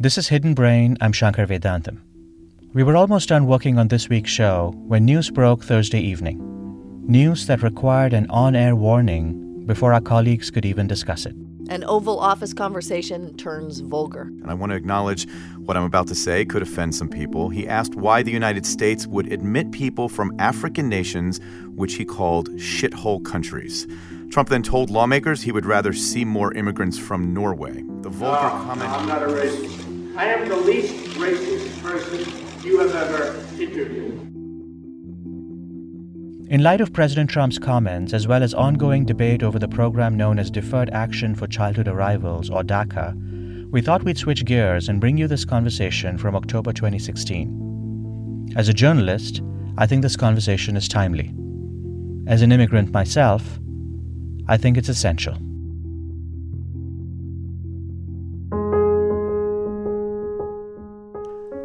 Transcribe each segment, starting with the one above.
This is Hidden Brain. I'm Shankar Vedantam. We were almost done working on this week's show when news broke Thursday evening. News that required an on air warning before our colleagues could even discuss it. An Oval Office conversation turns vulgar. And I want to acknowledge what I'm about to say could offend some people. He asked why the United States would admit people from African nations, which he called shithole countries. Trump then told lawmakers he would rather see more immigrants from Norway. The vulgar no, comment. No, I'm not a racist. I am the least racist person you have ever interviewed. In light of President Trump's comments, as well as ongoing debate over the program known as Deferred Action for Childhood Arrivals, or DACA, we thought we'd switch gears and bring you this conversation from October 2016. As a journalist, I think this conversation is timely. As an immigrant myself, I think it's essential.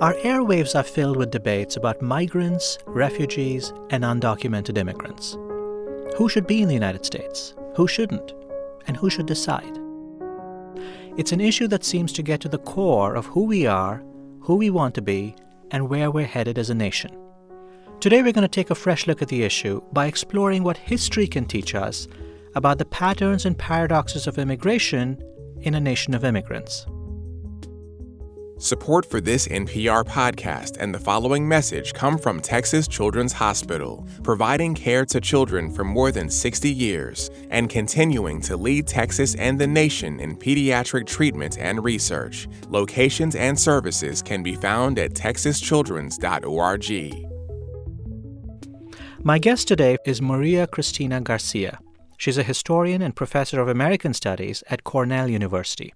Our airwaves are filled with debates about migrants, refugees, and undocumented immigrants. Who should be in the United States? Who shouldn't? And who should decide? It's an issue that seems to get to the core of who we are, who we want to be, and where we're headed as a nation. Today, we're going to take a fresh look at the issue by exploring what history can teach us about the patterns and paradoxes of immigration in a nation of immigrants. Support for this NPR podcast and the following message come from Texas Children's Hospital, providing care to children for more than 60 years and continuing to lead Texas and the nation in pediatric treatment and research. Locations and services can be found at texaschildrens.org. My guest today is Maria Cristina Garcia. She's a historian and professor of American Studies at Cornell University.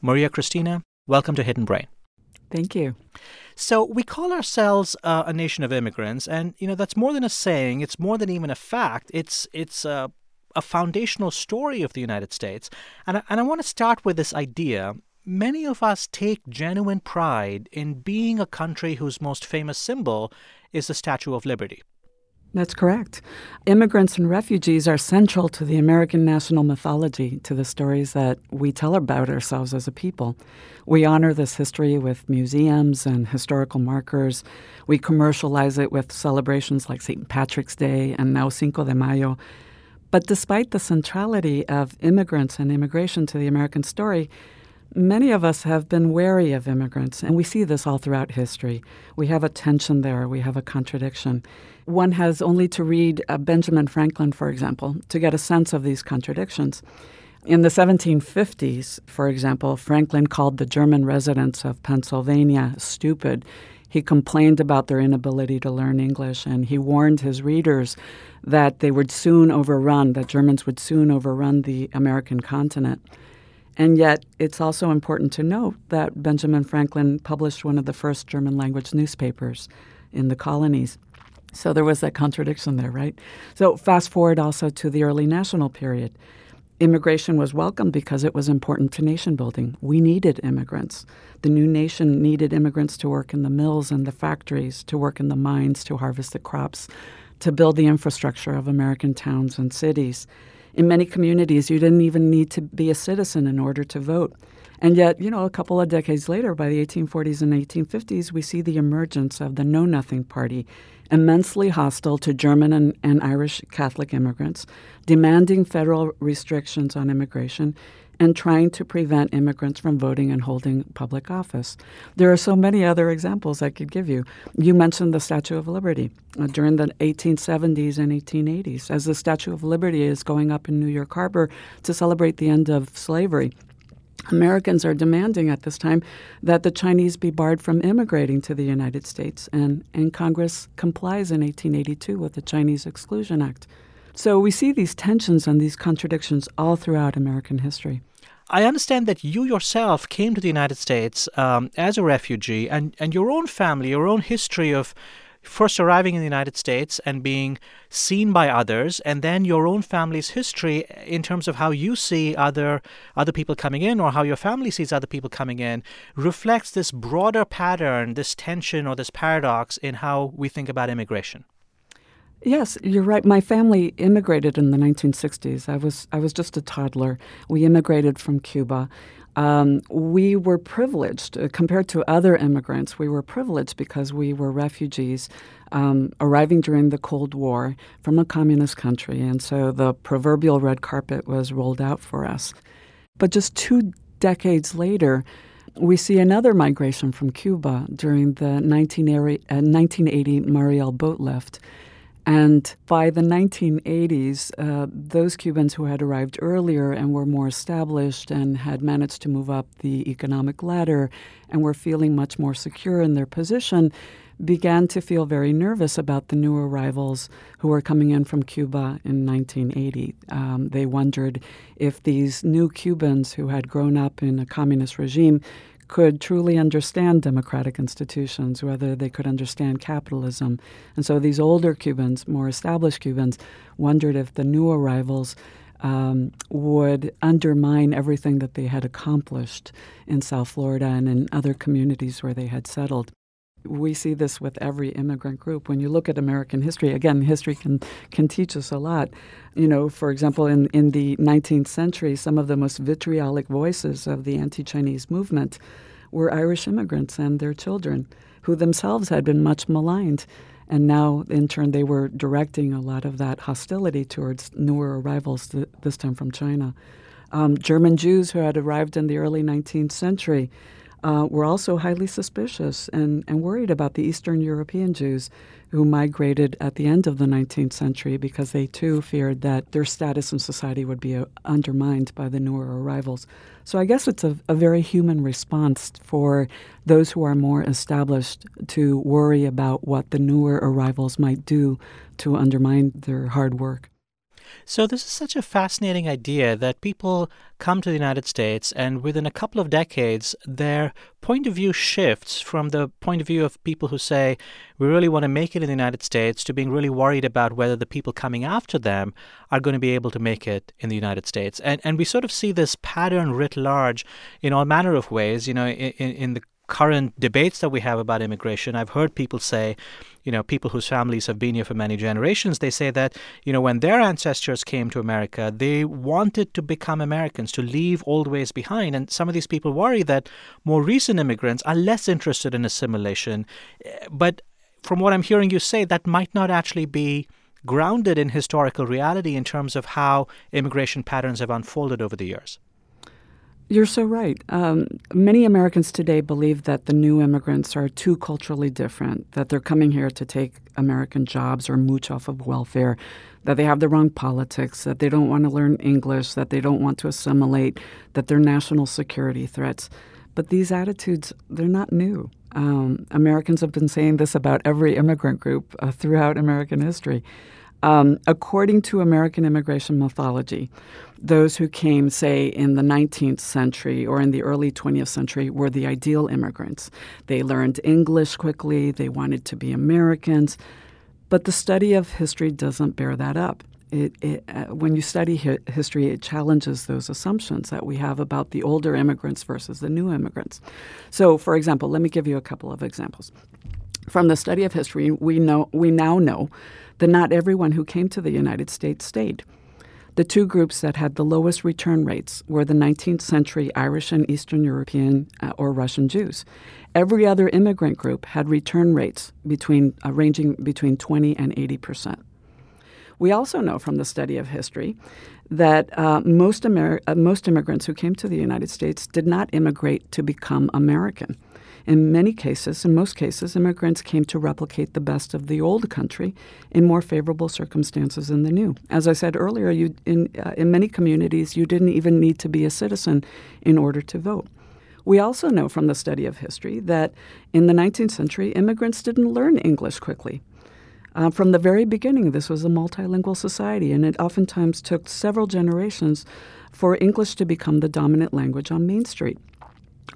Maria Cristina, welcome to Hidden Brain. Thank you. So we call ourselves uh, a nation of immigrants, and you know that's more than a saying. It's more than even a fact. It's it's a, a foundational story of the United States, and I, and I want to start with this idea. Many of us take genuine pride in being a country whose most famous symbol is the Statue of Liberty. That's correct. Immigrants and refugees are central to the American national mythology, to the stories that we tell about ourselves as a people. We honor this history with museums and historical markers. We commercialize it with celebrations like St. Patrick's Day and now Cinco de Mayo. But despite the centrality of immigrants and immigration to the American story, Many of us have been wary of immigrants, and we see this all throughout history. We have a tension there, we have a contradiction. One has only to read uh, Benjamin Franklin, for example, to get a sense of these contradictions. In the 1750s, for example, Franklin called the German residents of Pennsylvania stupid. He complained about their inability to learn English, and he warned his readers that they would soon overrun, that Germans would soon overrun the American continent. And yet, it's also important to note that Benjamin Franklin published one of the first German language newspapers in the colonies. So there was that contradiction there, right? So, fast forward also to the early national period. Immigration was welcomed because it was important to nation building. We needed immigrants. The new nation needed immigrants to work in the mills and the factories, to work in the mines, to harvest the crops, to build the infrastructure of American towns and cities. In many communities, you didn't even need to be a citizen in order to vote. And yet, you know, a couple of decades later, by the 1840s and 1850s, we see the emergence of the Know Nothing Party, immensely hostile to German and, and Irish Catholic immigrants, demanding federal restrictions on immigration, and trying to prevent immigrants from voting and holding public office. There are so many other examples I could give you. You mentioned the Statue of Liberty uh, during the 1870s and 1880s, as the Statue of Liberty is going up in New York Harbor to celebrate the end of slavery. Americans are demanding at this time that the Chinese be barred from immigrating to the United States, and, and Congress complies in 1882 with the Chinese Exclusion Act. So we see these tensions and these contradictions all throughout American history. I understand that you yourself came to the United States um, as a refugee, and, and your own family, your own history of first arriving in the United States and being seen by others, and then your own family's history in terms of how you see other other people coming in or how your family sees other people coming in reflects this broader pattern, this tension or this paradox in how we think about immigration. Yes, you're right. My family immigrated in the 1960s. I was I was just a toddler. We immigrated from Cuba. Um, we were privileged uh, compared to other immigrants. We were privileged because we were refugees um, arriving during the Cold War from a communist country, and so the proverbial red carpet was rolled out for us. But just two decades later, we see another migration from Cuba during the 1980, uh, 1980 Mariel boat lift. And by the 1980s, uh, those Cubans who had arrived earlier and were more established and had managed to move up the economic ladder and were feeling much more secure in their position began to feel very nervous about the new arrivals who were coming in from Cuba in 1980. Um, they wondered if these new Cubans who had grown up in a communist regime could truly understand democratic institutions, whether they could understand capitalism. And so these older Cubans, more established Cubans, wondered if the new arrivals um, would undermine everything that they had accomplished in South Florida and in other communities where they had settled. We see this with every immigrant group. When you look at American history, again, history can, can teach us a lot. You know, for example, in, in the 19th century, some of the most vitriolic voices of the anti Chinese movement were Irish immigrants and their children, who themselves had been much maligned. And now, in turn, they were directing a lot of that hostility towards newer arrivals, th- this time from China. Um, German Jews who had arrived in the early 19th century uh, were also highly suspicious and, and worried about the Eastern European Jews who migrated at the end of the 19th century because they too feared that their status in society would be uh, undermined by the newer arrivals. So I guess it's a, a very human response for those who are more established to worry about what the newer arrivals might do to undermine their hard work. So, this is such a fascinating idea that people come to the United States, and within a couple of decades, their point of view shifts from the point of view of people who say, we really want to make it in the United States, to being really worried about whether the people coming after them are going to be able to make it in the United States. And, and we sort of see this pattern writ large in all manner of ways. You know, in, in the current debates that we have about immigration, I've heard people say, you know, people whose families have been here for many generations, they say that, you know, when their ancestors came to America, they wanted to become Americans, to leave old ways behind. And some of these people worry that more recent immigrants are less interested in assimilation. Eh, but from what I'm hearing you say, that might not actually be grounded in historical reality in terms of how immigration patterns have unfolded over the years. You're so right. Um, many Americans today believe that the new immigrants are too culturally different, that they're coming here to take American jobs or mooch off of welfare, that they have the wrong politics, that they don't want to learn English, that they don't want to assimilate, that they're national security threats. But these attitudes, they're not new. Um, Americans have been saying this about every immigrant group uh, throughout American history. Um, according to American immigration mythology, those who came, say, in the 19th century or in the early 20th century were the ideal immigrants. They learned English quickly, they wanted to be Americans. But the study of history doesn't bear that up. It, it, uh, when you study hi- history, it challenges those assumptions that we have about the older immigrants versus the new immigrants. So, for example, let me give you a couple of examples. From the study of history, we know we now know that not everyone who came to the United States stayed. The two groups that had the lowest return rates were the 19th century Irish and Eastern European uh, or Russian Jews. Every other immigrant group had return rates between uh, ranging between 20 and 80 percent. We also know from the study of history that uh, most, Amer- uh, most immigrants who came to the United States did not immigrate to become American. In many cases, in most cases, immigrants came to replicate the best of the old country in more favorable circumstances than the new. As I said earlier, you, in, uh, in many communities, you didn't even need to be a citizen in order to vote. We also know from the study of history that in the 19th century, immigrants didn't learn English quickly. Uh, from the very beginning, this was a multilingual society, and it oftentimes took several generations for English to become the dominant language on Main Street.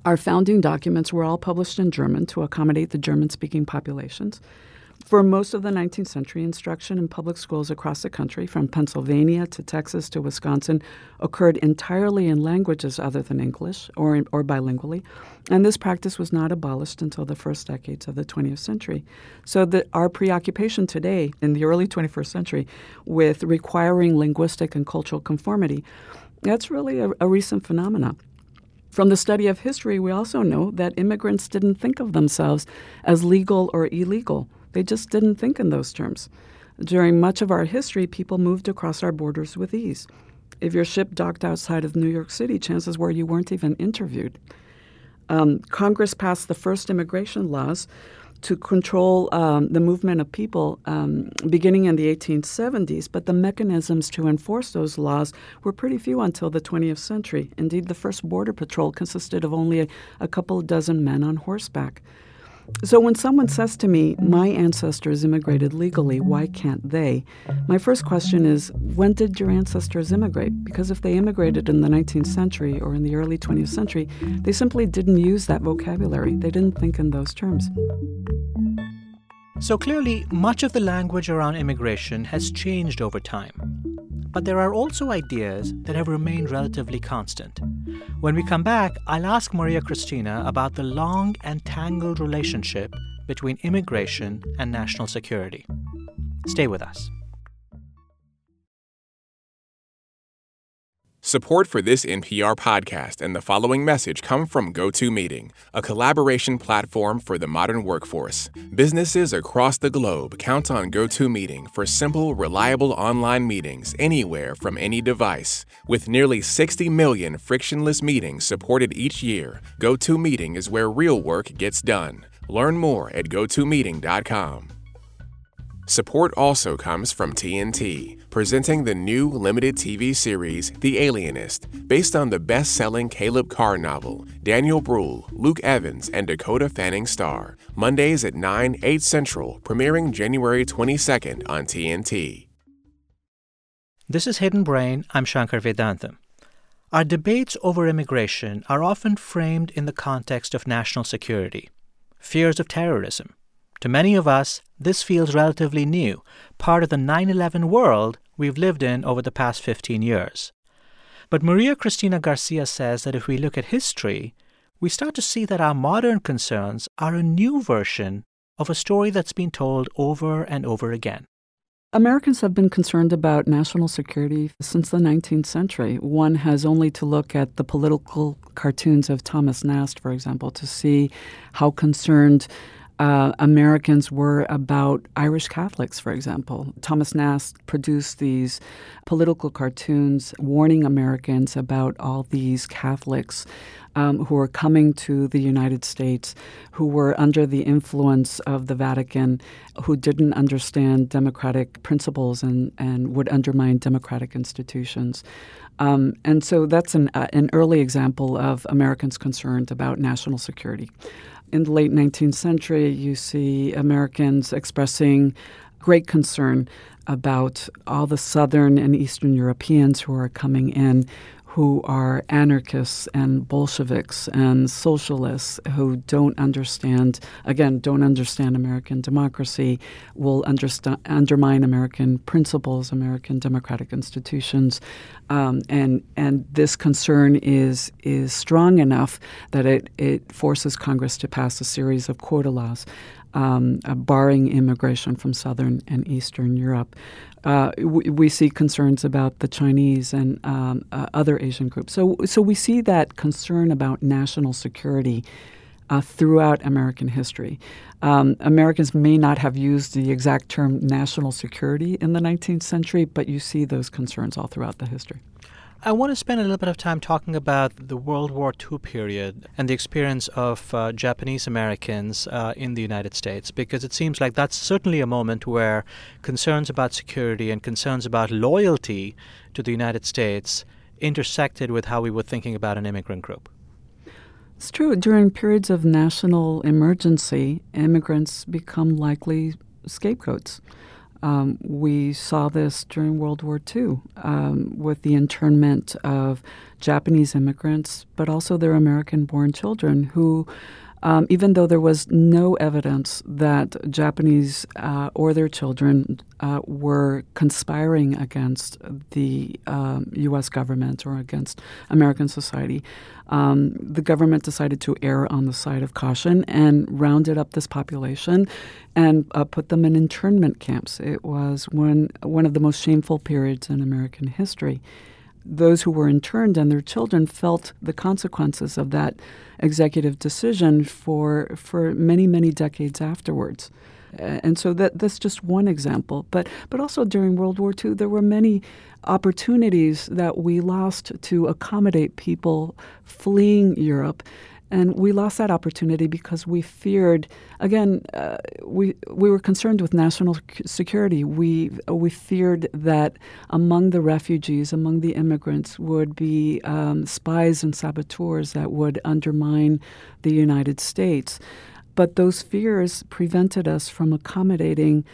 Our founding documents were all published in German to accommodate the German speaking populations. For most of the 19th century, instruction in public schools across the country, from Pennsylvania to Texas to Wisconsin, occurred entirely in languages other than English or, or bilingually, and this practice was not abolished until the first decades of the 20th century. So, the, our preoccupation today, in the early 21st century, with requiring linguistic and cultural conformity, that's really a, a recent phenomenon. From the study of history, we also know that immigrants didn't think of themselves as legal or illegal. They just didn't think in those terms. During much of our history, people moved across our borders with ease. If your ship docked outside of New York City, chances were you weren't even interviewed. Um, Congress passed the first immigration laws to control um, the movement of people um, beginning in the 1870s, but the mechanisms to enforce those laws were pretty few until the 20th century. Indeed, the first Border Patrol consisted of only a, a couple dozen men on horseback. So when someone says to me, My ancestors immigrated legally, why can't they? My first question is, When did your ancestors immigrate? Because if they immigrated in the 19th century or in the early 20th century, they simply didn't use that vocabulary. They didn't think in those terms. So clearly, much of the language around immigration has changed over time. But there are also ideas that have remained relatively constant. When we come back, I'll ask Maria Cristina about the long and tangled relationship between immigration and national security. Stay with us. Support for this NPR podcast and the following message come from GoToMeeting, a collaboration platform for the modern workforce. Businesses across the globe count on GoToMeeting for simple, reliable online meetings anywhere from any device. With nearly 60 million frictionless meetings supported each year, GoToMeeting is where real work gets done. Learn more at gotomeeting.com. Support also comes from TNT, presenting the new limited TV series The Alienist, based on the best selling Caleb Carr novel, Daniel Bruhl, Luke Evans, and Dakota Fanning star. Mondays at 9, 8 Central, premiering January 22nd on TNT. This is Hidden Brain. I'm Shankar Vedantam. Our debates over immigration are often framed in the context of national security, fears of terrorism to many of us, this feels relatively new, part of the 9 11 world we've lived in over the past 15 years. But Maria Cristina Garcia says that if we look at history, we start to see that our modern concerns are a new version of a story that's been told over and over again. Americans have been concerned about national security since the 19th century. One has only to look at the political cartoons of Thomas Nast, for example, to see how concerned uh, Americans were about Irish Catholics, for example. Thomas Nast produced these political cartoons warning Americans about all these Catholics um, who were coming to the United States, who were under the influence of the Vatican, who didn't understand democratic principles and, and would undermine democratic institutions. Um, and so that's an, uh, an early example of Americans concerned about national security. In the late 19th century, you see Americans expressing great concern about all the Southern and Eastern Europeans who are coming in who are anarchists and Bolsheviks and socialists who don't understand, again, don't understand American democracy, will understand, undermine American principles, American democratic institutions. Um, and, and this concern is, is strong enough that it, it forces Congress to pass a series of quota laws. Um, uh, barring immigration from Southern and Eastern Europe uh, we, we, see concerns about the Chinese and um, uh, other Asian groups. So, so we see that concern about national security uh, throughout American history. Um, Americans may not have used the exact term national security in the 19th century, but you see those concerns all throughout the history. I want to spend a little bit of time talking about the World War II period and the experience of uh, Japanese Americans uh, in the United States, because it seems like that's certainly a moment where concerns about security and concerns about loyalty to the United States intersected with how we were thinking about an immigrant group. It's true. During periods of national emergency, immigrants become likely scapegoats. Um, we saw this during World War II um, with the internment of Japanese immigrants, but also their American born children who um, even though there was no evidence that Japanese uh, or their children uh, were conspiring against the um, U.S. government or against American society, um, the government decided to err on the side of caution and rounded up this population and uh, put them in internment camps. It was one one of the most shameful periods in American history. Those who were interned and their children felt the consequences of that executive decision for for many many decades afterwards. And so that that's just one example. But but also during World War II, there were many opportunities that we lost to accommodate people fleeing Europe. And we lost that opportunity because we feared, again, uh, we, we were concerned with national security. We, we feared that among the refugees, among the immigrants, would be um, spies and saboteurs that would undermine the United States. But those fears prevented us from accommodating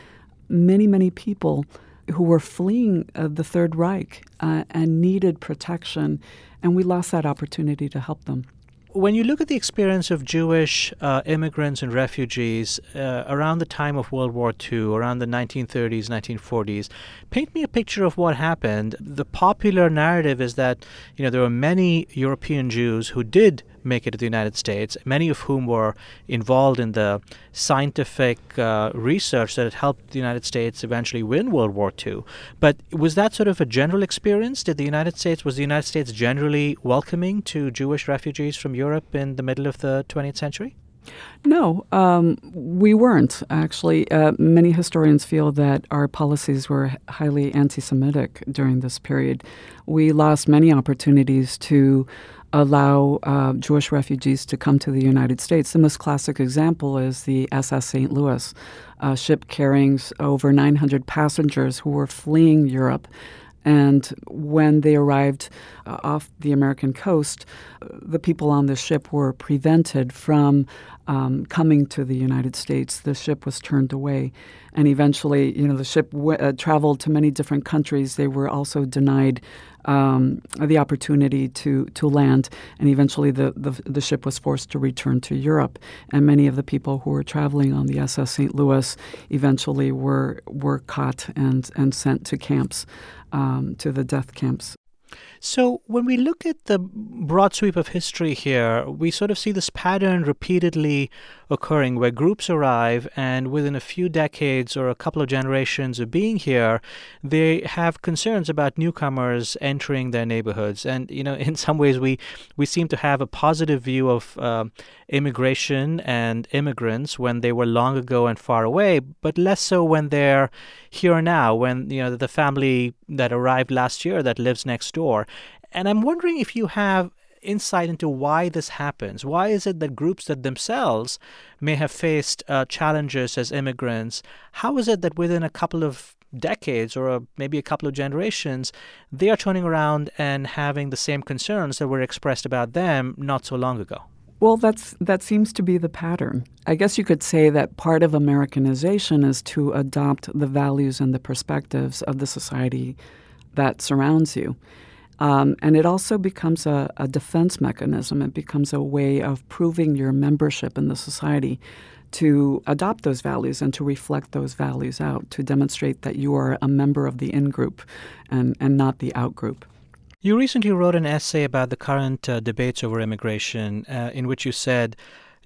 many, many people who were fleeing uh, the Third Reich uh, and needed protection, and we lost that opportunity to help them. When you look at the experience of Jewish uh, immigrants and refugees uh, around the time of World War II, around the 1930s, 1940s, paint me a picture of what happened. The popular narrative is that you know there were many European Jews who did make it to the United States, many of whom were involved in the scientific uh, research that helped the United States eventually win World War II. But was that sort of a general experience? Did the United States, was the United States generally welcoming to Jewish refugees from Europe in the middle of the 20th century? No, um, we weren't actually. Uh, many historians feel that our policies were highly anti Semitic during this period. We lost many opportunities to allow uh, Jewish refugees to come to the United States. The most classic example is the SS St. Louis, a ship carrying over 900 passengers who were fleeing Europe. And when they arrived uh, off the American coast, the people on the ship were prevented from um, coming to the United States. The ship was turned away. And eventually, you know, the ship w- uh, traveled to many different countries. They were also denied um, the opportunity to, to land, and eventually the, the, the ship was forced to return to Europe. And many of the people who were traveling on the SS St. Louis eventually were were caught and and sent to camps, um, to the death camps. So, when we look at the broad sweep of history here, we sort of see this pattern repeatedly occurring where groups arrive and within a few decades or a couple of generations of being here, they have concerns about newcomers entering their neighborhoods. And, you know, in some ways, we, we seem to have a positive view of uh, immigration and immigrants when they were long ago and far away, but less so when they're here now, when, you know, the family that arrived last year that lives next door. And I'm wondering if you have insight into why this happens. Why is it that groups that themselves may have faced uh, challenges as immigrants, how is it that within a couple of decades or a, maybe a couple of generations, they are turning around and having the same concerns that were expressed about them not so long ago? Well, that's that seems to be the pattern. I guess you could say that part of Americanization is to adopt the values and the perspectives of the society that surrounds you. Um, and it also becomes a, a, defense mechanism. It becomes a way of proving your membership in the society to adopt those values and to reflect those values out, to demonstrate that you are a member of the in group and, and not the out group. You recently wrote an essay about the current uh, debates over immigration, uh, in which you said,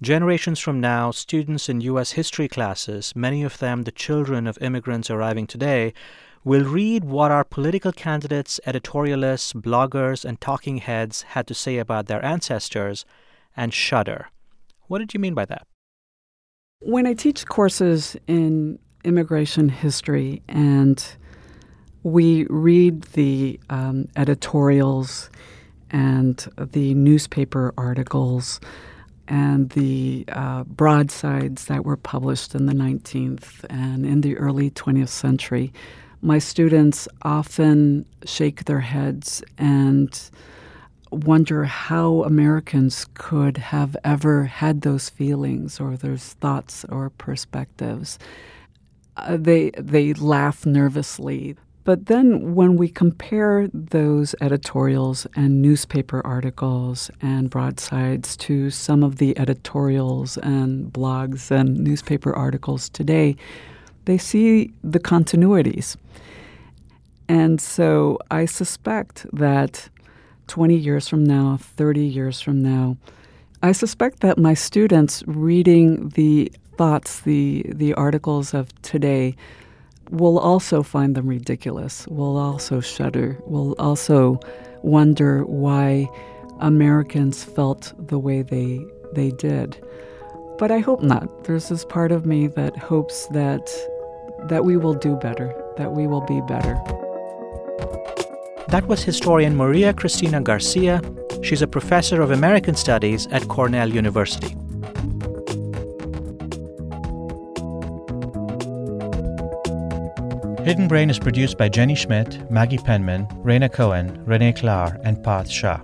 Generations from now, students in U.S. history classes, many of them the children of immigrants arriving today, We'll read what our political candidates, editorialists, bloggers, and talking heads had to say about their ancestors and shudder. What did you mean by that? When I teach courses in immigration history and we read the um, editorials and the newspaper articles and the uh, broadsides that were published in the 19th and in the early 20th century, my students often shake their heads and wonder how Americans could have ever had those feelings or those thoughts or perspectives. Uh, they they laugh nervously. But then when we compare those editorials and newspaper articles and broadsides to some of the editorials and blogs and newspaper articles today, they see the continuities. And so I suspect that 20 years from now, 30 years from now, I suspect that my students reading the thoughts, the, the articles of today, we'll also find them ridiculous. We'll also shudder. We'll also wonder why Americans felt the way they they did. But I hope not. There's this part of me that hopes that that we will do better, that we will be better. That was historian Maria Cristina Garcia. She's a professor of American Studies at Cornell University. Hidden Brain is produced by Jenny Schmidt, Maggie Penman, Rayna Cohen, Renee Klahr, and Parth Shah.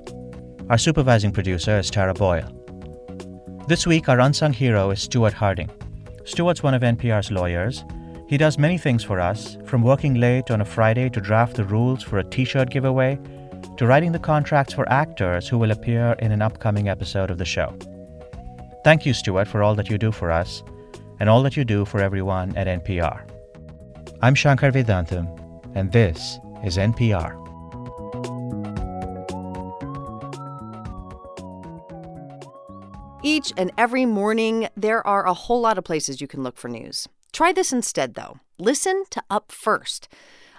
Our supervising producer is Tara Boyle. This week, our unsung hero is Stuart Harding. Stuart's one of NPR's lawyers. He does many things for us, from working late on a Friday to draft the rules for a t shirt giveaway, to writing the contracts for actors who will appear in an upcoming episode of the show. Thank you, Stuart, for all that you do for us and all that you do for everyone at NPR. I'm Shankar Vedantam, and this is NPR. Each and every morning, there are a whole lot of places you can look for news. Try this instead, though. Listen to Up First.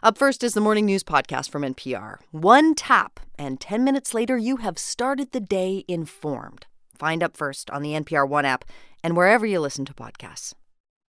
Up First is the morning news podcast from NPR. One tap, and 10 minutes later, you have started the day informed. Find Up First on the NPR One app and wherever you listen to podcasts.